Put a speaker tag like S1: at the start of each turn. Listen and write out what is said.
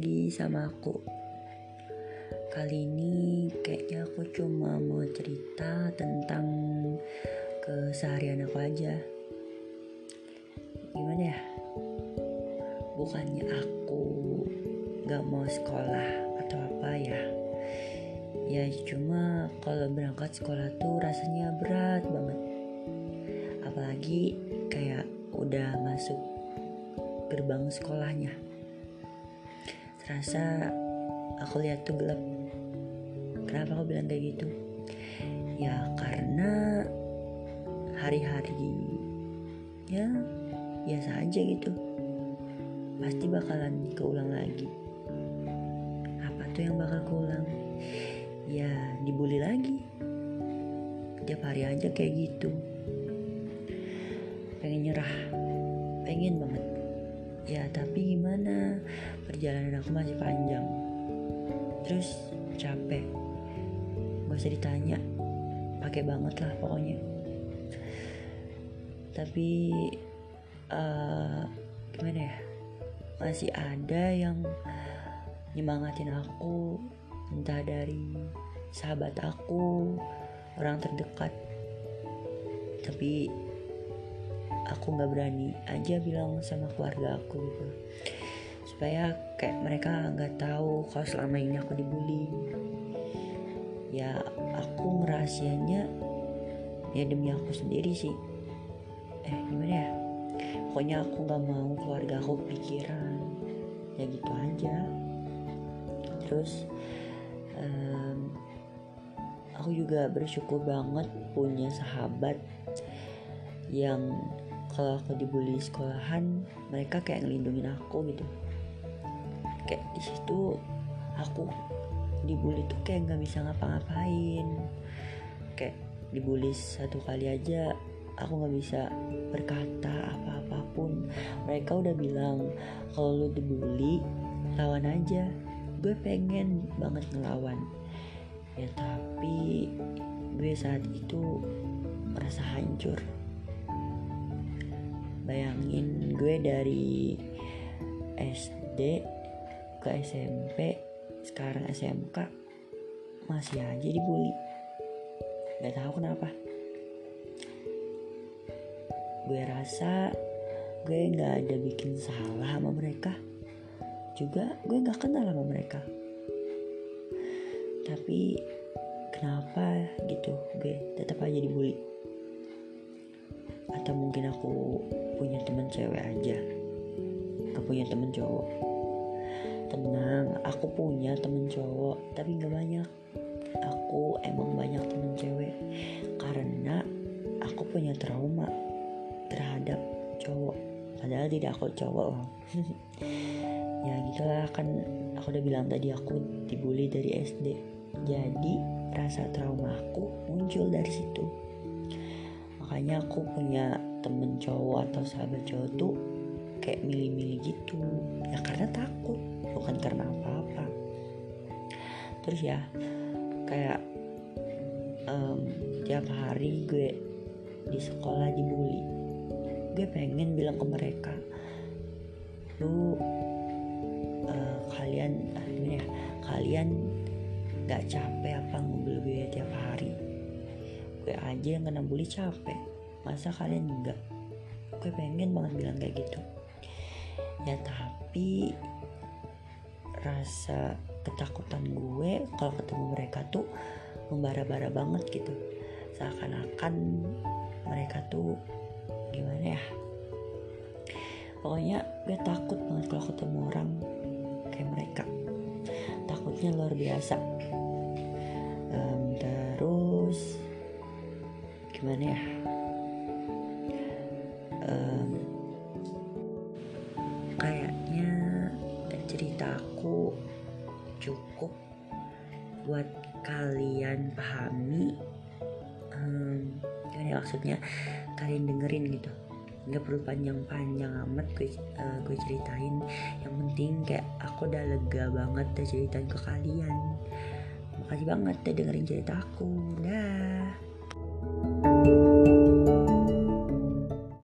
S1: lagi sama aku. Kali ini kayaknya aku cuma mau cerita tentang keseharian aku aja. Gimana ya? Bukannya aku gak mau sekolah atau apa ya? Ya cuma kalau berangkat sekolah tuh rasanya berat banget. Apalagi kayak udah masuk gerbang sekolahnya Terasa aku lihat tuh gelap. Kenapa aku bilang kayak gitu? Ya karena hari-hari ya biasa aja gitu. Pasti bakalan keulang lagi. Apa tuh yang bakal keulang? Ya dibully lagi. Tiap hari aja kayak gitu. Ya tapi gimana? Perjalanan aku masih panjang. Terus capek. Gak usah ditanya. Pakai banget lah pokoknya. Tapi uh, gimana ya? Masih ada yang nyemangatin aku. Entah dari sahabat aku orang terdekat. Tapi aku nggak berani aja bilang sama keluarga aku gitu. Supaya kayak mereka nggak tahu kalau selama ini aku dibully. Ya aku ngerahasianya ya demi aku sendiri sih. Eh gimana ya? Pokoknya aku nggak mau keluarga aku pikiran ya gitu aja. Terus um, aku juga bersyukur banget punya sahabat yang kalau aku dibully sekolahan mereka kayak ngelindungin aku gitu. Kayak di situ aku dibully tuh kayak nggak bisa ngapa-ngapain. Kayak dibully satu kali aja aku nggak bisa berkata apa-apapun. Mereka udah bilang kalau lu dibully lawan aja. Gue pengen banget ngelawan. Ya tapi gue saat itu merasa hancur bayangin gue dari SD ke SMP sekarang SMK masih aja dibully. Gak tahu kenapa. Gue rasa gue nggak ada bikin salah sama mereka. Juga gue nggak kenal sama mereka. Tapi kenapa gitu? Gue tetap aja punya teman cewek aja. Gak punya temen cowok. Tenang aku punya temen cowok tapi gak banyak. Aku emang banyak temen cewek karena aku punya trauma terhadap cowok. Padahal tidak aku cowok. Loh ya gitulah kan aku udah bilang tadi aku dibully dari SD jadi rasa trauma aku muncul dari situ makanya aku punya temen cowok atau sahabat cowok tuh kayak milih-milih gitu. Ya karena takut bukan karena apa-apa. Terus ya kayak um, tiap hari gue di sekolah dibully. Gue pengen bilang ke mereka lu uh, kalian gimana ya kalian gak capek apa ngobrol gue tiap hari gue aja yang kena bully capek. Masa kalian enggak? Gue pengen banget bilang kayak gitu. Ya tapi rasa ketakutan gue kalau ketemu mereka tuh membara-bara banget gitu. Seakan-akan mereka tuh gimana ya? Pokoknya gue takut banget kalau ketemu orang kayak mereka. Takutnya luar biasa. Um, terus gimana ya? Um, kayaknya cerita aku cukup buat kalian pahami. Um, gimana ya maksudnya? Kalian dengerin gitu. Nggak perlu panjang-panjang amat gue uh, gue ceritain. Yang penting kayak aku udah lega banget udah ceritain ke kalian. Makasih banget udah dengerin cerita aku. Dah